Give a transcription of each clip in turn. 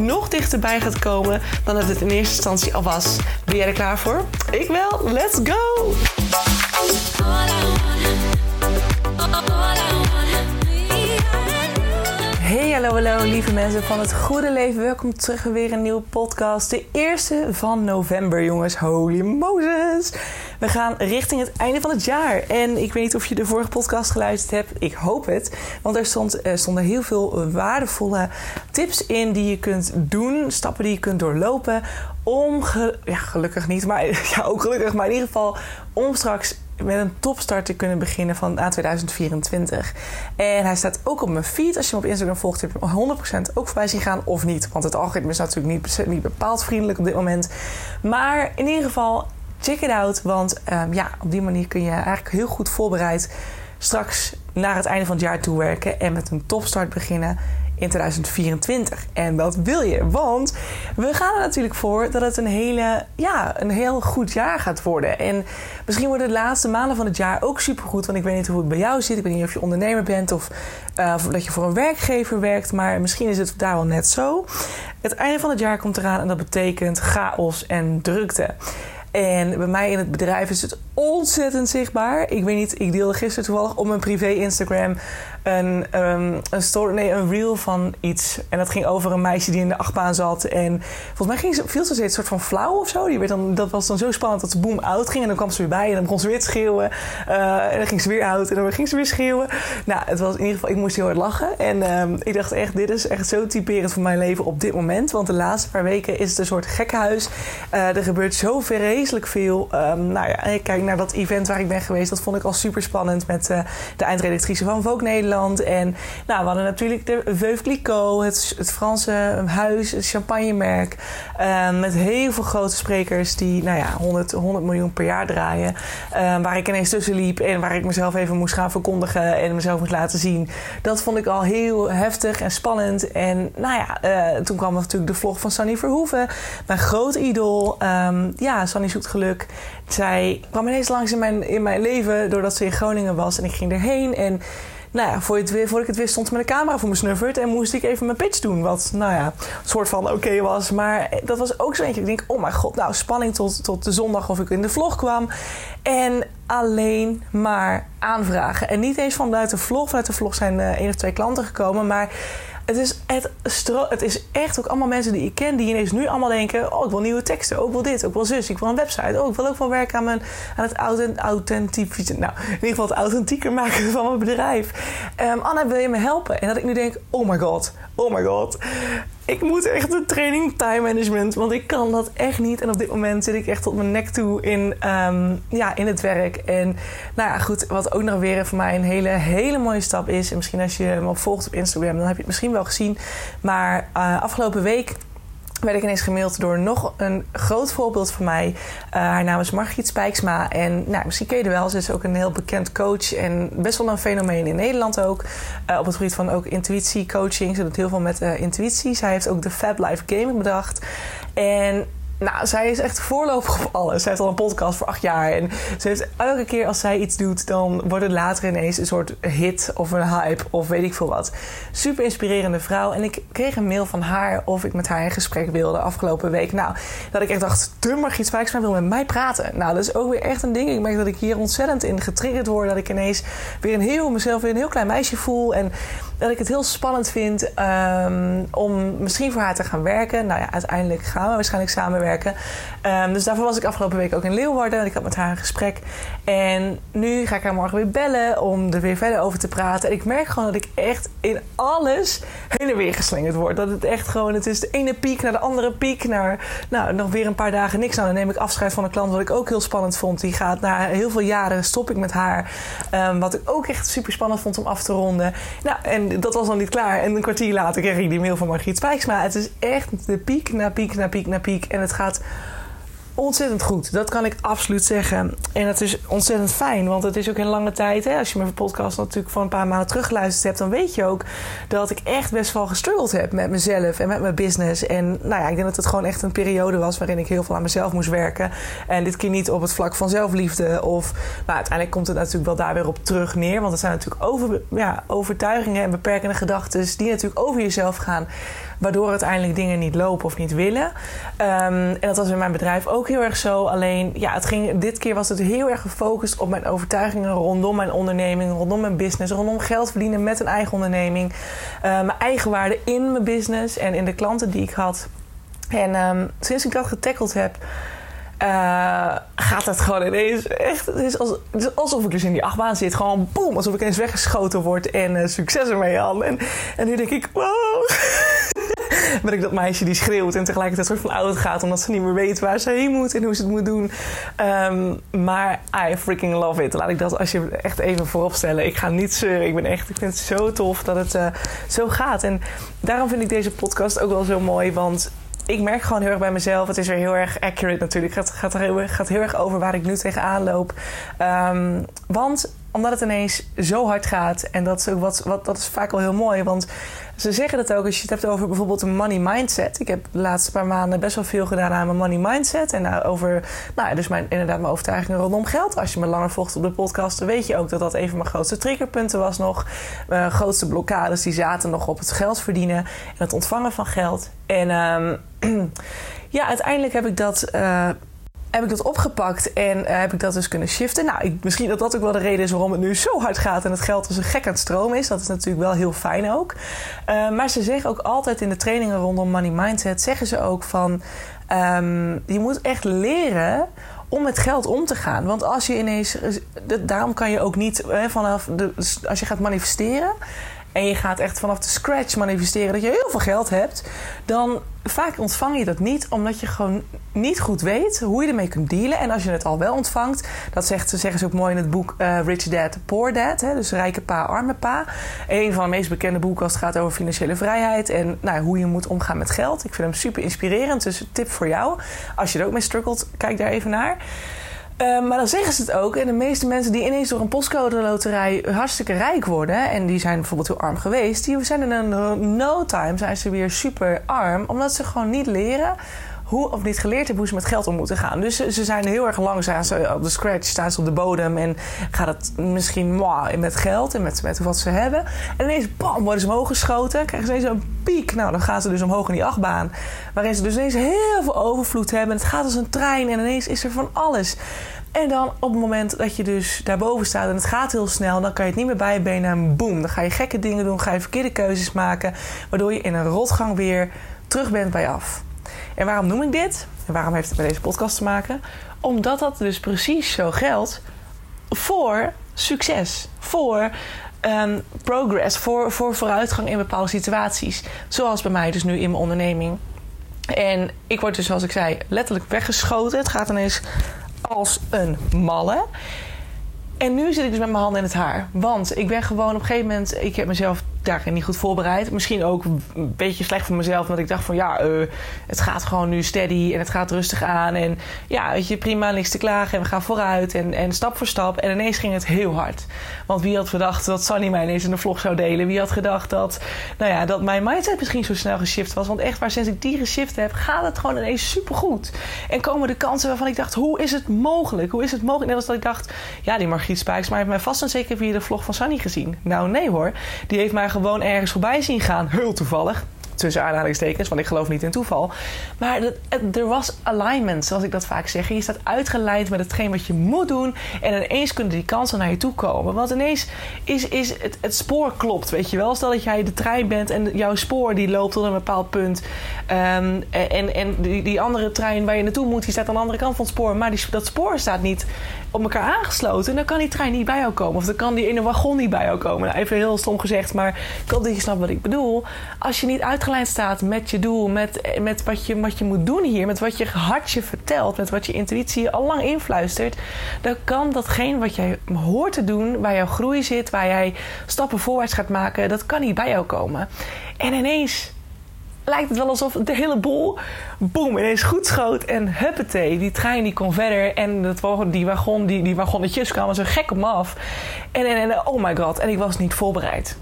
nog dichterbij gaat komen dan dat het in eerste instantie al was. Ben jij er klaar voor? Ik wel. Let's go! Hey, hallo, hallo, lieve mensen van het goede leven. Welkom terug weer een nieuwe podcast. De eerste van november, jongens. Holy Moses! We gaan richting het einde van het jaar. En ik weet niet of je de vorige podcast geluisterd hebt. Ik hoop het. Want er, stond, stonden heel veel waardevolle tips in die je kunt doen. Stappen die je kunt doorlopen. Om, ja, gelukkig niet, maar ja, ook gelukkig, maar in ieder geval om straks met een topstart te kunnen beginnen van aan 2024. En hij staat ook op mijn feed. Als je hem op Instagram volgt, heb je hem 100% ook voorbij zien gaan of niet. Want het algoritme is natuurlijk niet, niet bepaald vriendelijk op dit moment. Maar in ieder geval, check it out. Want um, ja, op die manier kun je eigenlijk heel goed voorbereid straks naar het einde van het jaar toe werken en met een topstart beginnen in 2024. En dat wil je, want we gaan er natuurlijk voor dat het een, hele, ja, een heel goed jaar gaat worden. En misschien worden de laatste maanden van het jaar ook supergoed. Want ik weet niet hoe het bij jou zit. Ik weet niet of je ondernemer bent of uh, dat je voor een werkgever werkt. Maar misschien is het daar wel net zo. Het einde van het jaar komt eraan en dat betekent chaos en drukte. En bij mij in het bedrijf is het ontzettend zichtbaar. Ik weet niet, ik deelde gisteren toevallig op mijn privé Instagram een, um, een, story, nee, een reel van iets. En dat ging over een meisje die in de achtbaan zat. En volgens mij ging ze, viel ze steeds soort van flauw of zo. Die werd dan, dat was dan zo spannend dat ze boom out ging. En dan kwam ze weer bij en dan begon ze weer schreeuwen. Uh, en dan ging ze weer out en dan ging ze weer schreeuwen. Nou, het was in ieder geval, ik moest heel hard lachen. En um, ik dacht echt, dit is echt zo typerend voor mijn leven op dit moment. Want de laatste paar weken is het een soort gekkenhuis. Uh, er gebeurt zo vreselijk veel. Um, nou ja, ik kijk naar dat event waar ik ben geweest. Dat vond ik al super spannend met uh, de eindredactrice van Vogue Nederland. En nou, we hadden natuurlijk de Veuve Clicquot, het, het Franse huis, het champagnemerk. Um, met heel veel grote sprekers die nou ja, 100, 100 miljoen per jaar draaien. Um, waar ik ineens tussen liep en waar ik mezelf even moest gaan verkondigen en mezelf moest laten zien. Dat vond ik al heel heftig en spannend. En nou ja, uh, toen kwam natuurlijk de vlog van Sunny Verhoeven. Mijn groot idool. Um, ja, Sunny zoekt geluk. Zij kwam ineens langs in mijn, in mijn leven doordat ze in Groningen was. En ik ging erheen en nou ja, voor, voor ik het wist stond ze met een camera voor me snuffert. En moest ik even mijn pitch doen. Wat, nou ja, een soort van oké was. Maar dat was ook zo eentje. Ik denk, oh mijn god, nou spanning tot, tot de zondag of ik in de vlog kwam. En alleen maar aanvragen. En niet eens vanuit de vlog. Vanuit de vlog zijn uh, één of twee klanten gekomen. Maar het is, het, is echt ook allemaal mensen die ik ken, die ineens nu allemaal denken: Oh, ik wil nieuwe teksten, ook oh, wil dit, ook wil zus, ik wil een website, oh, ik wil ook wel werken aan, mijn, aan het authentiek, nou, in ieder geval het authentieker maken van mijn bedrijf. Um, Anna, wil je me helpen? En dat ik nu denk: Oh my god, oh my god ik moet echt een training time management. Want ik kan dat echt niet. En op dit moment zit ik echt tot mijn nek toe in, um, ja, in het werk. En nou ja, goed. Wat ook nog weer voor mij een hele, hele mooie stap is. En misschien als je me volgt op Instagram, dan heb je het misschien wel gezien. Maar uh, afgelopen week werd ik ineens gemaild door nog een groot voorbeeld van mij. Uh, haar naam is Margriet Spijksma. En nou, misschien ken je er wel. Ze is ook een heel bekend coach. En best wel een fenomeen in Nederland ook. Uh, op het gebied van ook intuïtie, coaching. Ze doet heel veel met uh, intuïtie. Zij heeft ook de Fab Life Gaming bedacht. En nou, zij is echt voorlopig op alles. Zij heeft al een podcast voor acht jaar. En ze heeft elke keer als zij iets doet, dan wordt het later ineens een soort hit of een hype of weet ik veel wat. Super inspirerende vrouw. En ik kreeg een mail van haar of ik met haar in gesprek wilde afgelopen week. Nou, dat ik echt dacht, de Margriet Spijksma wil met mij praten. Nou, dat is ook weer echt een ding. Ik merk dat ik hier ontzettend in getriggerd word. Dat ik ineens weer een heel mezelf weer een heel klein meisje voel. En dat ik het heel spannend vind um, om misschien voor haar te gaan werken. Nou ja, uiteindelijk gaan we waarschijnlijk samenwerken. Um, dus daarvoor was ik afgelopen week ook in Leeuwarden. Ik had met haar een gesprek. En nu ga ik haar morgen weer bellen om er weer verder over te praten. En ik merk gewoon dat ik echt in alles heen en weer geslingerd word. Dat het echt gewoon, het is de ene piek naar de andere piek. Naar, nou, nog weer een paar dagen niks. Nou, dan neem ik afscheid van een klant wat ik ook heel spannend vond. Die gaat na heel veel jaren stop ik met haar. Um, wat ik ook echt super spannend vond om af te ronden. Nou, en dat was dan niet klaar. En een kwartier later kreeg ik die mail van Margriet Spijksma. Het is echt de piek na piek na piek na piek. En het gaat ontzettend goed. Dat kan ik absoluut zeggen. En het is ontzettend fijn, want het is ook een lange tijd. Hè? Als je mijn podcast natuurlijk voor een paar maanden teruggeluisterd hebt, dan weet je ook dat ik echt best wel gestruggeld heb met mezelf en met mijn business. En nou ja, ik denk dat het gewoon echt een periode was waarin ik heel veel aan mezelf moest werken. En dit keer niet op het vlak van zelfliefde. Of nou, uiteindelijk komt het natuurlijk wel daar weer op terug neer. Want het zijn natuurlijk over, ja, overtuigingen en beperkende gedachten die natuurlijk over jezelf gaan waardoor uiteindelijk dingen niet lopen of niet willen. Um, en dat was in mijn bedrijf ook heel erg zo. Alleen, ja, het ging, dit keer was het heel erg gefocust op mijn overtuigingen rondom mijn onderneming, rondom mijn business, rondom geld verdienen met een eigen onderneming. Uh, mijn eigen waarde in mijn business en in de klanten die ik had. En um, sinds ik dat getackeld heb, uh, gaat het gewoon ineens echt. Het is, het is alsof ik dus in die achtbaan zit. Gewoon boem, alsof ik ineens weggeschoten word en uh, succes ermee had. En, en nu denk ik, wow. ben ik dat meisje die schreeuwt en tegelijkertijd soort van oud gaat omdat ze niet meer weet waar ze heen moet en hoe ze het moet doen. Um, maar I freaking love it. Laat ik dat als je echt even voorop stellen. Ik ga niet zeuren. Ik ben echt, ik vind het zo tof dat het uh, zo gaat. En daarom vind ik deze podcast ook wel zo mooi, want ik merk gewoon heel erg bij mezelf. Het is er heel erg accurate natuurlijk. Het gaat, gaat, heel, gaat heel erg over waar ik nu tegenaan loop. Um, want omdat het ineens zo hard gaat. En dat is, ook wat, wat, dat is vaak wel heel mooi. Want ze zeggen dat ook als je het hebt over bijvoorbeeld een money mindset. Ik heb de laatste paar maanden best wel veel gedaan aan mijn money mindset. En over, nou dus mijn, inderdaad mijn overtuigingen rondom geld. Als je me langer volgt op de podcast, dan weet je ook dat dat een van mijn grootste triggerpunten was nog. Mijn grootste blokkades die zaten nog op het geld verdienen en het ontvangen van geld. En um, ja, uiteindelijk heb ik dat. Uh, heb ik dat opgepakt en uh, heb ik dat dus kunnen shiften. Nou, ik, misschien dat dat ook wel de reden is waarom het nu zo hard gaat en het geld als een gek aan het stromen is. Dat is natuurlijk wel heel fijn ook. Uh, maar ze zeggen ook altijd in de trainingen rondom money mindset, zeggen ze ook van, um, je moet echt leren om met geld om te gaan. Want als je ineens, daarom kan je ook niet hè, vanaf de, als je gaat manifesteren en je gaat echt vanaf de scratch manifesteren dat je heel veel geld hebt, dan vaak ontvang je dat niet omdat je gewoon niet goed weet hoe je ermee kunt dealen. En als je het al wel ontvangt, dat zegt, zeggen ze ook mooi in het boek uh, Rich Dad, Poor Dad. Hè, dus rijke pa, arme pa. Een van de meest bekende boeken als het gaat over financiële vrijheid en nou, hoe je moet omgaan met geld. Ik vind hem super inspirerend, dus tip voor jou. Als je er ook mee struggelt, kijk daar even naar. Uh, maar dan zeggen ze het ook. En de meeste mensen die ineens door een postcode loterij hartstikke rijk worden. En die zijn bijvoorbeeld heel arm geweest. Die zijn in een no time zijn ze weer super arm. Omdat ze gewoon niet leren hoe, of niet geleerd hebben hoe ze met geld om moeten gaan. Dus ze, zijn heel erg langzaam ze, op de scratch, staan ze op de bodem en gaat het misschien met geld en met, met wat ze hebben. En ineens bam, worden ze omhoog geschoten, krijgen ze ineens een piek. Nou, dan gaan ze dus omhoog in die achtbaan, waarin ze dus ineens heel veel overvloed hebben. Het gaat als een trein en ineens is er van alles. En dan op het moment dat je dus daarboven staat en het gaat heel snel, dan kan je het niet meer bij je benen en boem. Dan ga je gekke dingen doen, ga je verkeerde keuzes maken, waardoor je in een rotgang weer terug bent bij af. En waarom noem ik dit? En waarom heeft het met deze podcast te maken? Omdat dat dus precies zo geldt voor succes, voor um, progress, voor, voor vooruitgang in bepaalde situaties. Zoals bij mij dus nu in mijn onderneming. En ik word dus, zoals ik zei, letterlijk weggeschoten. Het gaat ineens als een malle. En nu zit ik dus met mijn handen in het haar. Want ik ben gewoon op een gegeven moment... Ik heb mezelf daarin niet goed voorbereid. Misschien ook een beetje slecht voor mezelf. Want ik dacht van ja, uh, het gaat gewoon nu steady en het gaat rustig aan. En ja, weet je, prima, niks te klagen. En we gaan vooruit en, en stap voor stap. En ineens ging het heel hard. Want wie had gedacht dat Sunny mij ineens in de vlog zou delen? Wie had gedacht dat, nou ja, dat mijn mindset misschien zo snel geshift was? Want echt, waar sinds ik die geshift heb, gaat het gewoon ineens supergoed. En komen de kansen waarvan ik dacht, hoe is het mogelijk? Hoe is het mogelijk? Net als dat ik dacht, ja, die Margriet Spijks, maar heeft mij vast en zeker via de vlog van Sunny gezien. Nou, nee hoor. Die heeft mij gewoon ergens voorbij zien gaan. Heel toevallig. Tussen aanhalingstekens, want ik geloof niet in toeval. Maar er was alignment, zoals ik dat vaak zeg. Je staat uitgeleid met hetgeen wat je moet doen. En ineens kunnen die kansen naar je toe komen. Want ineens is, is het, het spoor klopt, weet je wel. Stel dat jij de trein bent en jouw spoor die loopt tot een bepaald punt. Um, en en die, die andere trein waar je naartoe moet, die staat aan de andere kant van het spoor. Maar die, dat spoor staat niet op elkaar aangesloten. En dan kan die trein niet bij jou komen. Of dan kan die ene wagon niet bij jou komen. Nou, even heel stom gezegd, maar ik hoop dat je snapt wat ik bedoel. Als je niet uitgeleid lijn staat met je doel, met, met wat, je, wat je moet doen hier, met wat je hart je vertelt, met wat je intuïtie al lang influistert, dan kan datgene wat jij hoort te doen, waar jouw groei zit, waar jij stappen voorwaarts gaat maken, dat kan niet bij jou komen. En ineens lijkt het wel alsof de hele boel, boem, ineens goed schoot. En huppatee, die trein die kon verder. En dat, die, wagon, die, die wagonnetjes kwamen zo gek op me af. En, en, en oh my god, en ik was niet voorbereid.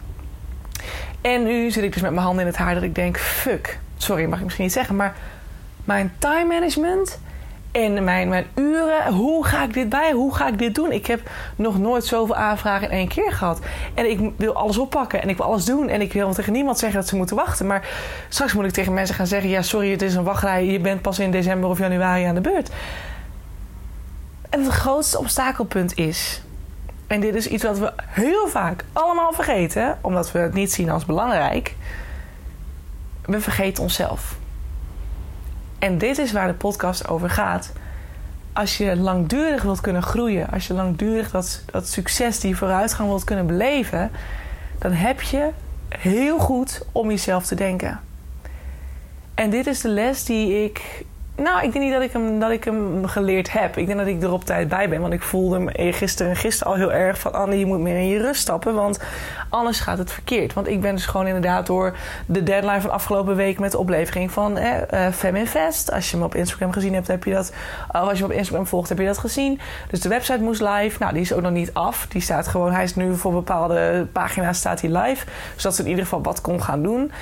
En nu zit ik dus met mijn handen in het haar dat ik denk, fuck. Sorry, mag ik misschien niet zeggen, maar mijn time management en mijn, mijn uren. Hoe ga ik dit bij? Hoe ga ik dit doen? Ik heb nog nooit zoveel aanvragen in één keer gehad. En ik wil alles oppakken en ik wil alles doen. En ik wil tegen niemand zeggen dat ze moeten wachten. Maar straks moet ik tegen mensen gaan zeggen: ja, sorry, het is een wachtrij. Je bent pas in december of januari aan de beurt. En het grootste obstakelpunt is. En dit is iets wat we heel vaak allemaal vergeten, omdat we het niet zien als belangrijk. We vergeten onszelf. En dit is waar de podcast over gaat. Als je langdurig wilt kunnen groeien, als je langdurig dat, dat succes, die vooruitgang wilt kunnen beleven, dan heb je heel goed om jezelf te denken. En dit is de les die ik nou, ik denk niet dat ik, hem, dat ik hem geleerd heb. Ik denk dat ik er op tijd bij ben. Want ik voelde me gisteren en gisteren al heel erg van... Anne, je moet meer in je rust stappen. Want anders gaat het verkeerd. Want ik ben dus gewoon inderdaad door de deadline van afgelopen week... met de oplevering van eh, Feminvest. Als je me op Instagram gezien hebt, heb je dat... Uh, als je me op Instagram volgt, heb je dat gezien. Dus de website moest live. Nou, die is ook nog niet af. Die staat gewoon... Hij is nu voor bepaalde pagina's staat hij live. Zodat ze in ieder geval wat kon gaan doen.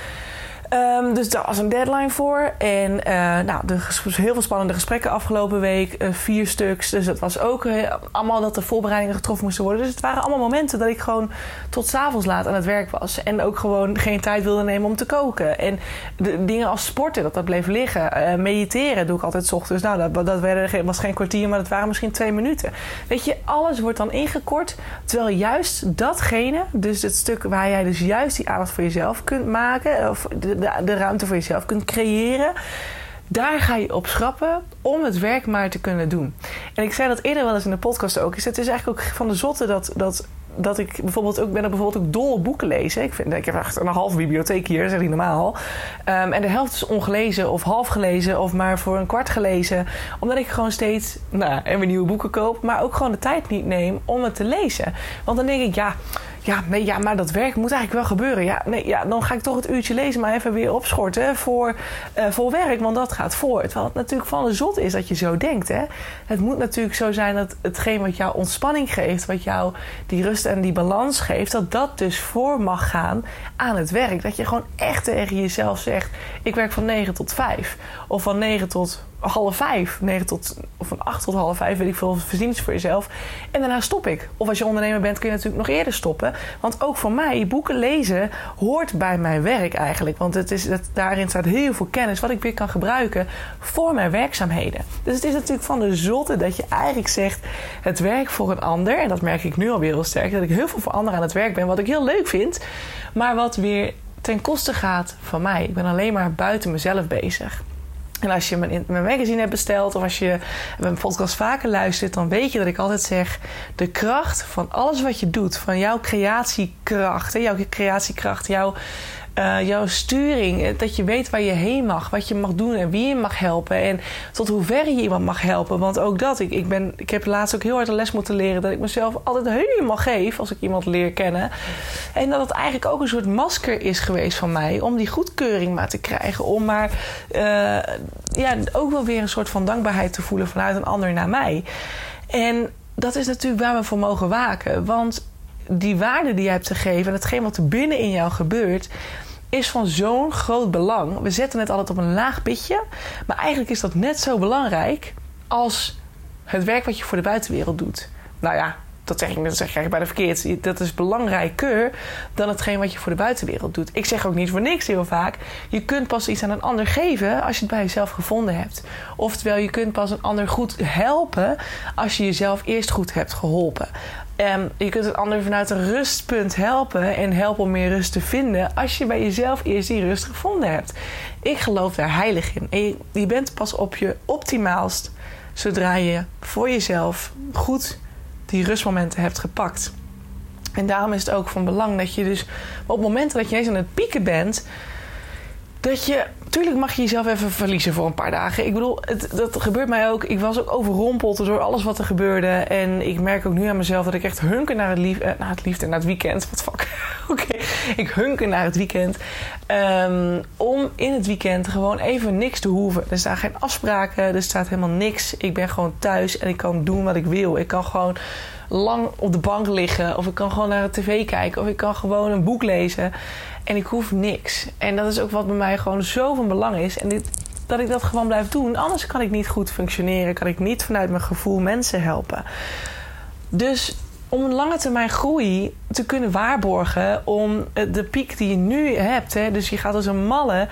Um, dus daar was een deadline voor. En uh, nou, er heel veel spannende gesprekken afgelopen week. Uh, vier stuks. Dus het was ook uh, allemaal dat de voorbereidingen getroffen moesten worden. Dus het waren allemaal momenten dat ik gewoon tot s'avonds laat aan het werk was. En ook gewoon geen tijd wilde nemen om te koken. En de, dingen als sporten, dat dat bleef liggen. mediteren doe ik altijd s ochtends. Nou, dat, dat was geen kwartier, maar dat waren misschien twee minuten. Weet je, alles wordt dan ingekort. Terwijl juist datgene, dus het stuk waar jij dus juist die aandacht voor jezelf kunt maken... Of de, de ruimte voor jezelf kunt creëren. Daar ga je op schrappen om het werk maar te kunnen doen. En ik zei dat eerder wel eens in de podcast ook. Is het is eigenlijk ook van de zotte dat, dat dat ik bijvoorbeeld ook ben er bijvoorbeeld ook dol op boeken lezen. Ik, vind, ik heb echt een halve bibliotheek hier, is niet normaal. Um, en de helft is ongelezen of half gelezen of maar voor een kwart gelezen. Omdat ik gewoon steeds nou, en weer nieuwe boeken koop, maar ook gewoon de tijd niet neem om het te lezen. Want dan denk ik, ja, ja, nee, ja, maar dat werk moet eigenlijk wel gebeuren. Ja, nee, ja, dan ga ik toch het uurtje lezen, maar even weer opschorten voor, uh, voor werk, want dat gaat voor. Terwijl het natuurlijk van de zot is dat je zo denkt. Hè? Het moet natuurlijk zo zijn dat hetgeen wat jou ontspanning geeft, wat jou die rust en die balans geeft, dat dat dus voor mag gaan aan het werk. Dat je gewoon echt tegen jezelf zegt: ik werk van 9 tot 5 of van 9 tot half vijf, negen tot, of van acht tot half vijf, weet ik veel, verdient voor jezelf. En daarna stop ik. Of als je ondernemer bent, kun je natuurlijk nog eerder stoppen. Want ook voor mij, boeken lezen hoort bij mijn werk eigenlijk. Want het is, het, daarin staat heel veel kennis wat ik weer kan gebruiken voor mijn werkzaamheden. Dus het is natuurlijk van de zotte dat je eigenlijk zegt, het werk voor een ander. En dat merk ik nu alweer heel sterk, dat ik heel veel voor anderen aan het werk ben, wat ik heel leuk vind. Maar wat weer ten koste gaat van mij. Ik ben alleen maar buiten mezelf bezig. En als je mijn, magazine hebt besteld of als je mijn podcast vaker luistert, dan weet je dat ik altijd zeg: de kracht van alles wat je doet, van jouw creatiekracht, jouw creatiekracht, jouw uh, jouw sturing. Eh, dat je weet waar je heen mag, wat je mag doen en wie je mag helpen. En tot hoever je iemand mag helpen. Want ook dat, ik, ik, ben, ik heb laatst ook heel hard een les moeten leren dat ik mezelf altijd helemaal geef als ik iemand leer kennen. En dat het eigenlijk ook een soort masker is geweest van mij om die goedkeuring maar te krijgen. Om maar uh, ja, ook wel weer een soort van dankbaarheid te voelen vanuit een ander naar mij. En dat is natuurlijk waar we voor mogen waken. Want die waarde die je hebt te geven en hetgeen wat er binnen in jou gebeurt, is van zo'n groot belang. We zetten het altijd op een laag pitje. Maar eigenlijk is dat net zo belangrijk als het werk wat je voor de buitenwereld doet. Nou ja, dat zeg ik, dat zeg ik bij de verkeerd. Dat is belangrijker dan hetgeen wat je voor de buitenwereld doet. Ik zeg ook niet voor niks heel vaak. Je kunt pas iets aan een ander geven als je het bij jezelf gevonden hebt. Oftewel, je kunt pas een ander goed helpen als je jezelf eerst goed hebt geholpen. Um, je kunt een ander vanuit een rustpunt helpen en helpen om meer rust te vinden als je bij jezelf eerst die rust gevonden hebt. Ik geloof daar heilig in. En je, je bent pas op je optimaalst zodra je voor jezelf goed die rustmomenten hebt gepakt. En daarom is het ook van belang dat je dus op momenten dat je eens aan het pieken bent, dat je, tuurlijk mag je jezelf even verliezen voor een paar dagen. Ik bedoel, het, dat gebeurt mij ook. Ik was ook overrompeld door alles wat er gebeurde. En ik merk ook nu aan mezelf dat ik echt hunker naar het, lief, eh, naar het liefde, naar het weekend. Wat fuck. Oké, ik hunker naar het weekend. Ehm, om in het weekend gewoon even niks te hoeven. Er staan geen afspraken, er staat helemaal niks. Ik ben gewoon thuis en ik kan doen wat ik wil. Ik kan gewoon lang op de bank liggen. Of ik kan gewoon naar de tv kijken. Of ik kan gewoon een boek lezen. En ik hoef niks. En dat is ook wat bij mij gewoon zo belang is. En dit, dat ik dat gewoon blijf doen. Anders kan ik niet goed functioneren. Kan ik niet vanuit mijn gevoel mensen helpen. Dus om een lange termijn groei te kunnen waarborgen. Om de piek die je nu hebt. Hè, dus je gaat als een malle.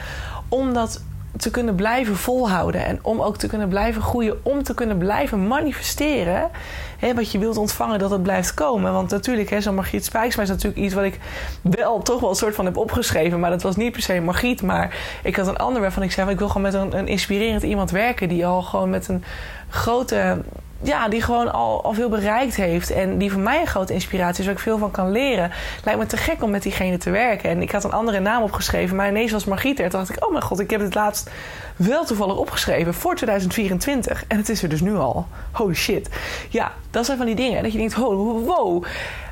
Om dat te kunnen blijven volhouden. En om ook te kunnen blijven groeien. Om te kunnen blijven manifesteren hè, wat je wilt ontvangen, dat het blijft komen. Want natuurlijk, hè, zo'n Margriet Spijksma is natuurlijk iets wat ik wel toch wel een soort van heb opgeschreven. Maar dat was niet per se Margriet. Maar ik had een ander waarvan ik zei: ik wil gewoon met een, een inspirerend iemand werken. Die al gewoon met een grote ja, die gewoon al, al veel bereikt heeft. En die voor mij een grote inspiratie is, waar ik veel van kan leren. Lijkt me te gek om met diegene te werken. En ik had een andere naam opgeschreven, maar ineens was Margriet er. Toen dacht ik, oh mijn god, ik heb het laatst wel toevallig opgeschreven voor 2024. En het is er dus nu al. Holy shit. Ja, dat zijn van die dingen. Dat je denkt, oh, wow.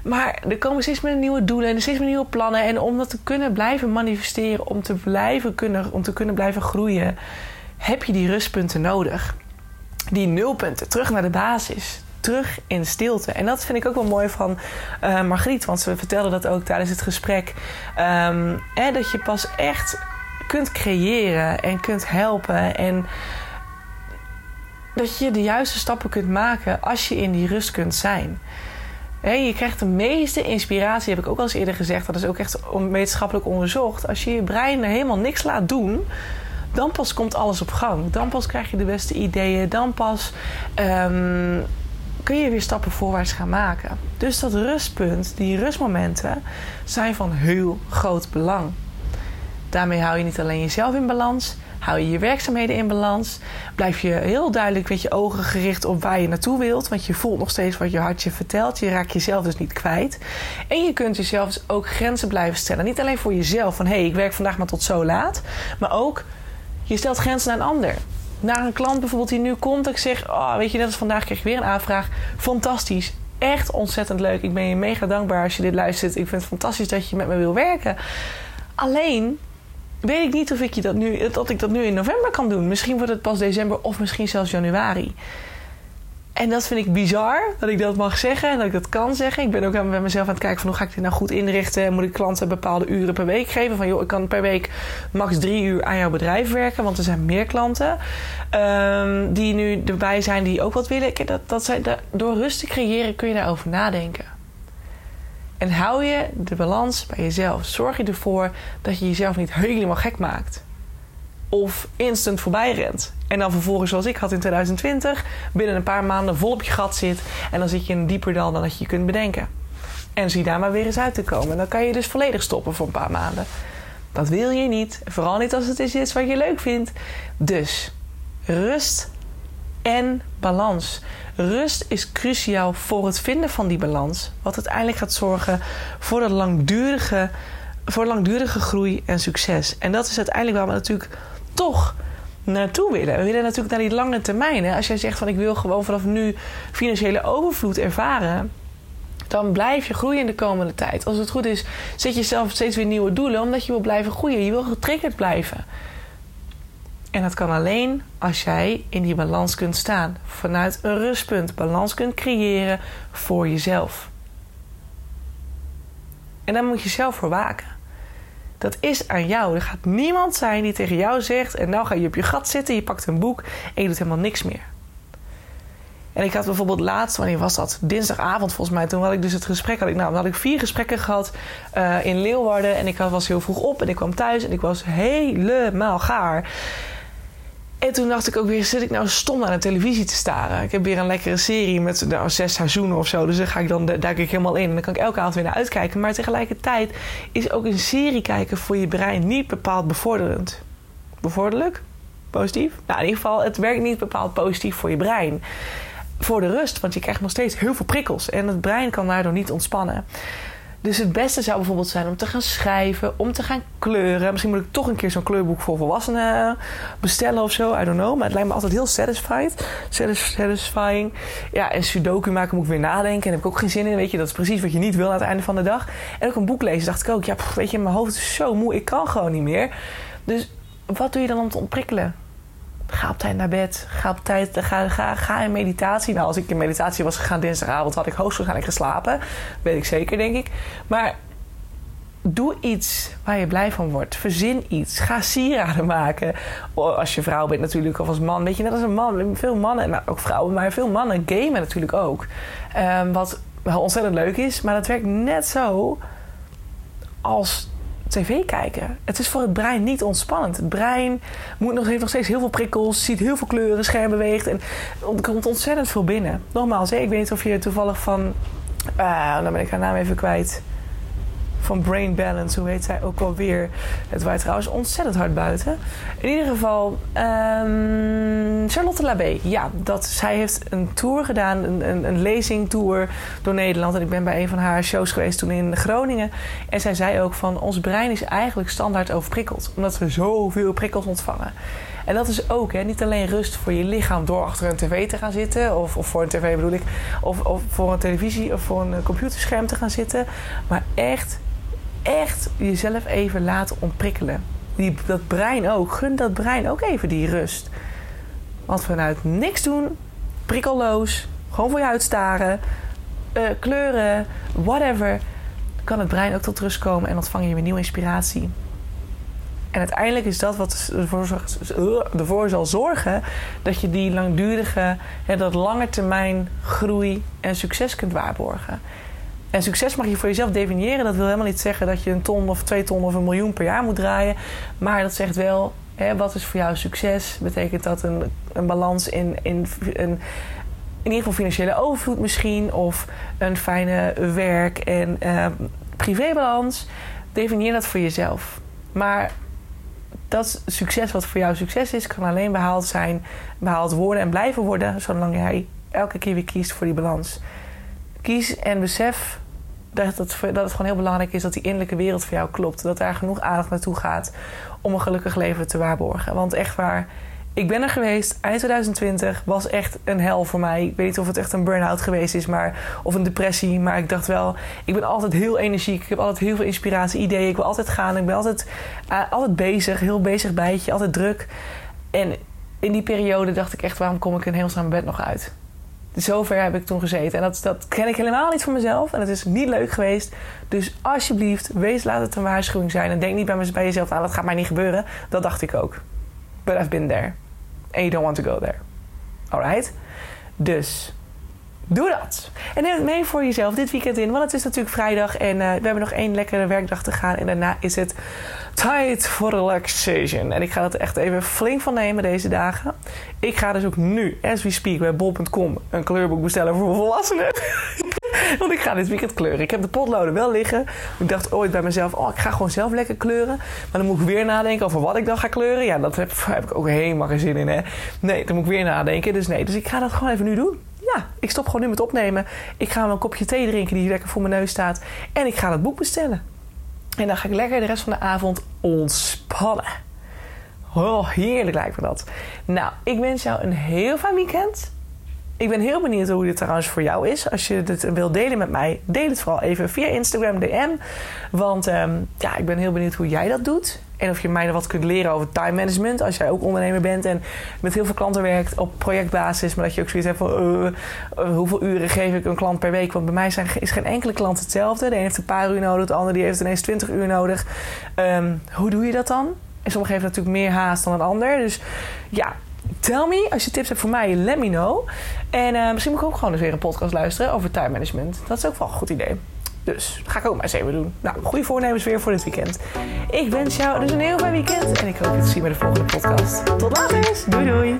Maar er komen steeds meer nieuwe doelen en er steeds meer nieuwe plannen. En om dat te kunnen blijven manifesteren, om te blijven kunnen, om te kunnen blijven groeien, heb je die rustpunten nodig die nulpunten, terug naar de basis. Terug in stilte. En dat vind ik ook wel mooi van uh, Margriet. Want ze vertelde dat ook tijdens het gesprek. Hè, dat je pas echt kunt creëren en kunt helpen. En dat je de juiste stappen kunt maken als je in die rust kunt zijn. je krijgt de meeste inspiratie, heb ik ook al eens eerder gezegd. Dat is ook echt wetenschappelijk onderzocht. Als je je brein helemaal niks laat doen dan pas komt alles op gang. Dan pas krijg je de beste ideeën. Dan pas um, kun je weer stappen voorwaarts gaan maken. Dus dat rustpunt, die rustmomenten, zijn van heel groot belang. Daarmee hou je niet alleen jezelf in balans, hou je je werkzaamheden in balans. Blijf je heel duidelijk met je ogen gericht op waar je naartoe wilt. Want je voelt nog steeds wat je hartje vertelt. Je raakt jezelf dus niet kwijt. En je kunt jezelf dus ook grenzen blijven stellen. Niet alleen voor jezelf van hé, hey, ik werk vandaag maar tot zo laat. Maar ook je stelt grenzen naar een ander. Naar een klant bijvoorbeeld die nu komt. Ik zeg, oh, weet je, net vandaag kreeg ik weer een aanvraag. Fantastisch. Echt ontzettend leuk. Ik ben je mega dankbaar als je dit luistert. Ik vind het fantastisch dat je met me wil werken. Alleen weet ik niet of ik, je dat, nu, dat ik dat nu in november kan doen. Misschien wordt het pas december of misschien zelfs januari. En dat vind ik bizar, dat ik dat mag zeggen en dat ik dat kan zeggen. Ik ben ook bij mezelf aan het kijken van hoe ga ik dit nou goed inrichten. Moet ik klanten bepaalde uren per week geven? Van joh, ik kan per week max drie uur aan jouw bedrijf werken. Want er zijn meer klanten um, die nu erbij zijn die ook wat willen. Dat, dat zijn, door rust te creëren kun je daarover nadenken. En hou je de balans bij jezelf. Zorg je ervoor dat je jezelf niet helemaal gek maakt of instant voorbij rent. En dan vervolgens, zoals ik had in 2020, binnen een paar maanden vol op je gat zit. En dan zit je in dieper dal dan dat je kunt bedenken. En zie daar maar weer eens uit te komen. Dan kan je dus volledig stoppen voor een paar maanden. Dat wil je niet. Vooral niet als het is iets wat je leuk vindt. Dus rust en balans. Rust is cruciaal voor het vinden van die balans. Wat uiteindelijk gaat zorgen voor de langdurige, voor langdurige groei en succes. En dat is uiteindelijk waar we natuurlijk toch naartoe willen. We willen natuurlijk naar die lange termijn. Als jij zegt van ik wil gewoon vanaf nu financiële overvloed ervaren, dan blijf je groeien in de komende tijd. Als het goed is, zet je jezelf steeds weer nieuwe doelen, omdat je wil blijven groeien. Je wil getriggerd blijven. En dat kan alleen als jij in die balans kunt staan. Vanuit een rustpunt. Balans kunt creëren voor jezelf. En daar moet je zelf voor waken. Dat is aan jou. Er gaat niemand zijn die tegen jou zegt: en nou ga je op je gat zitten, je pakt een boek en je doet helemaal niks meer. En ik had bijvoorbeeld laatst, wanneer was dat? Dinsdagavond volgens mij. Toen had ik dus het gesprek. Had ik, nou, had ik vier gesprekken gehad uh, in Leeuwarden. En ik was heel vroeg op en ik kwam thuis en ik was helemaal gaar. En toen dacht ik ook weer, zit ik nou stom naar de televisie te staren? Ik heb weer een lekkere serie met nou, zes seizoenen of zo. Dus dan ga ik dan, duik ik helemaal in. En dan kan ik elke avond weer naar uitkijken. Maar tegelijkertijd is ook een serie kijken voor je brein niet bepaald bevorderend. Bevorderlijk? Positief? Nou, in ieder geval, het werkt niet bepaald positief voor je brein. Voor de rust, want je krijgt nog steeds heel veel prikkels. En het brein kan daardoor niet ontspannen. Dus het beste zou bijvoorbeeld zijn om te gaan schrijven, om te gaan kleuren. Misschien moet ik toch een keer zo'n kleurboek voor volwassenen bestellen of zo. I don't know. Maar het lijkt me altijd heel satisfied. satisfying. Ja, en sudoku maken moet ik weer nadenken. En heb ik ook geen zin in. Weet je, dat is precies wat je niet wil aan het einde van de dag. En ook een boek lezen dacht ik ook. Ja, weet je, mijn hoofd is zo moe. Ik kan gewoon niet meer. Dus wat doe je dan om te ontprikkelen? Ga op tijd naar bed. Ga op tijd. Ga, ga, ga in meditatie. Nou, als ik in meditatie was gegaan dinsdagavond, had ik hoogstwaarschijnlijk geslapen. Weet ik zeker, denk ik. Maar doe iets waar je blij van wordt. Verzin iets. Ga sieraden maken. Als je vrouw bent natuurlijk, of als man. Weet je, net als een man. Veel mannen, nou, ook vrouwen, maar veel mannen gamen natuurlijk ook. Um, wat wel ontzettend leuk is. Maar dat werkt net zo als tv kijken. Het is voor het brein niet ontspannend. Het brein moet nog, heeft nog steeds heel veel prikkels, ziet heel veel kleuren, scherm beweegt en er komt ontzettend veel binnen. Nogmaals, ik weet niet of je toevallig van, uh, dan ben ik haar naam even kwijt van Brain Balance, hoe heet zij ook alweer. Het waait trouwens ontzettend hard buiten. In ieder geval, um, Charlotte Labé. Ja, dat, zij heeft een tour gedaan, een, een, een lezingtour door Nederland. En ik ben bij een van haar shows geweest toen in Groningen. En zij zei ook van, ons brein is eigenlijk standaard overprikkeld. Omdat we zoveel prikkels ontvangen. En dat is ook hè, niet alleen rust voor je lichaam door achter een tv te gaan zitten, of, of voor een tv bedoel ik, of, of voor een televisie of voor een computerscherm te gaan zitten, maar echt echt jezelf even laten ontprikkelen. Die, dat brein ook. Gun dat brein ook even die rust. Want vanuit niks doen, prikkelloos, gewoon voor je uitstaren, uh, kleuren, whatever, kan het brein ook tot rust komen en ontvang je weer nieuwe inspiratie. En uiteindelijk is dat wat ervoor, ervoor zal zorgen dat je die langdurige, dat lange termijn groei en succes kunt waarborgen. En succes mag je voor jezelf definiëren. Dat wil helemaal niet zeggen dat je een ton of twee ton of een miljoen per jaar moet draaien. Maar dat zegt wel, hè, wat is voor jou succes? Betekent dat een, een balans in, in, in, in ieder geval financiële overvloed misschien? Of een fijne werk- en uh, privébalans? Definieer dat voor jezelf. Maar dat succes wat voor jou succes is, kan alleen behaald zijn, behaald worden en blijven worden, zolang jij elke keer weer kiest voor die balans. Kies en besef dat het, dat het gewoon heel belangrijk is dat die innerlijke wereld voor jou klopt. Dat daar genoeg aandacht naartoe gaat om een gelukkig leven te waarborgen. Want echt waar, ik ben er geweest, eind 2020 was echt een hel voor mij. Ik weet niet of het echt een burn-out geweest is, maar, of een depressie. Maar ik dacht wel, ik ben altijd heel energiek. Ik heb altijd heel veel inspiratie, ideeën. Ik wil altijd gaan. Ik ben altijd, uh, altijd bezig, heel bezig bijtje, altijd druk. En in die periode dacht ik echt, waarom kom ik in hemelsnaam bed nog uit? Zover heb ik toen gezeten. En dat, dat ken ik helemaal niet van mezelf. En het is niet leuk geweest. Dus alsjeblieft, wees, laat het een waarschuwing zijn. En denk niet bij, bij jezelf, nou, dat gaat mij niet gebeuren. Dat dacht ik ook. But I've been there. And you don't want to go there. Alright? Dus doe dat. En neem het mee voor jezelf dit weekend in. Want het is natuurlijk vrijdag. En uh, we hebben nog één lekkere werkdag te gaan. En daarna is het tijd voor relaxation. En ik ga dat echt even flink van nemen deze dagen. Ik ga dus ook nu, as we speak, bij bol.com een kleurboek bestellen voor volwassenen. Want ik ga dit weekend kleuren. Ik heb de potloden wel liggen. Ik dacht ooit bij mezelf, oh, ik ga gewoon zelf lekker kleuren. Maar dan moet ik weer nadenken over wat ik dan ga kleuren. Ja, dat heb, heb ik ook helemaal geen zin in, hè. Nee, dan moet ik weer nadenken. Dus nee, dus ik ga dat gewoon even nu doen. Ja, ik stop gewoon nu met opnemen. Ik ga een kopje thee drinken die lekker voor mijn neus staat. En ik ga dat boek bestellen. En dan ga ik lekker de rest van de avond ontspannen. Oh, heerlijk lijkt me dat. Nou, ik wens jou een heel fijn weekend. Ik ben heel benieuwd hoe dit trouwens voor jou is. Als je dit wilt delen met mij, deel het vooral even via Instagram DM. Want ehm, ja, ik ben heel benieuwd hoe jij dat doet. En of je mij wat kunt leren over time management. Als jij ook ondernemer bent en met heel veel klanten werkt op projectbasis. Maar dat je ook zoiets hebt van uh, uh, hoeveel uren geef ik een klant per week. Want bij mij zijn, is geen enkele klant hetzelfde. De een heeft een paar uur nodig, de ander die heeft ineens 20 uur nodig. Um, hoe doe je dat dan? En sommigen hebben natuurlijk meer haast dan een ander. Dus ja, tell me. Als je tips hebt voor mij, let me know. En uh, misschien moet ik ook gewoon eens weer een podcast luisteren over time management. Dat is ook wel een goed idee. Dus dat ga ik ook maar eens even doen. Nou, goede voornemens weer voor dit weekend. Ik wens jou dus een heel fijn weekend. En ik hoop je te zien bij de volgende podcast. Tot later. Doei doei.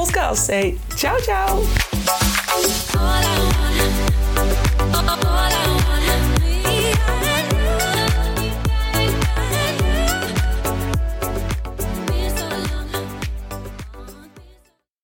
Hey, ciao, ciao.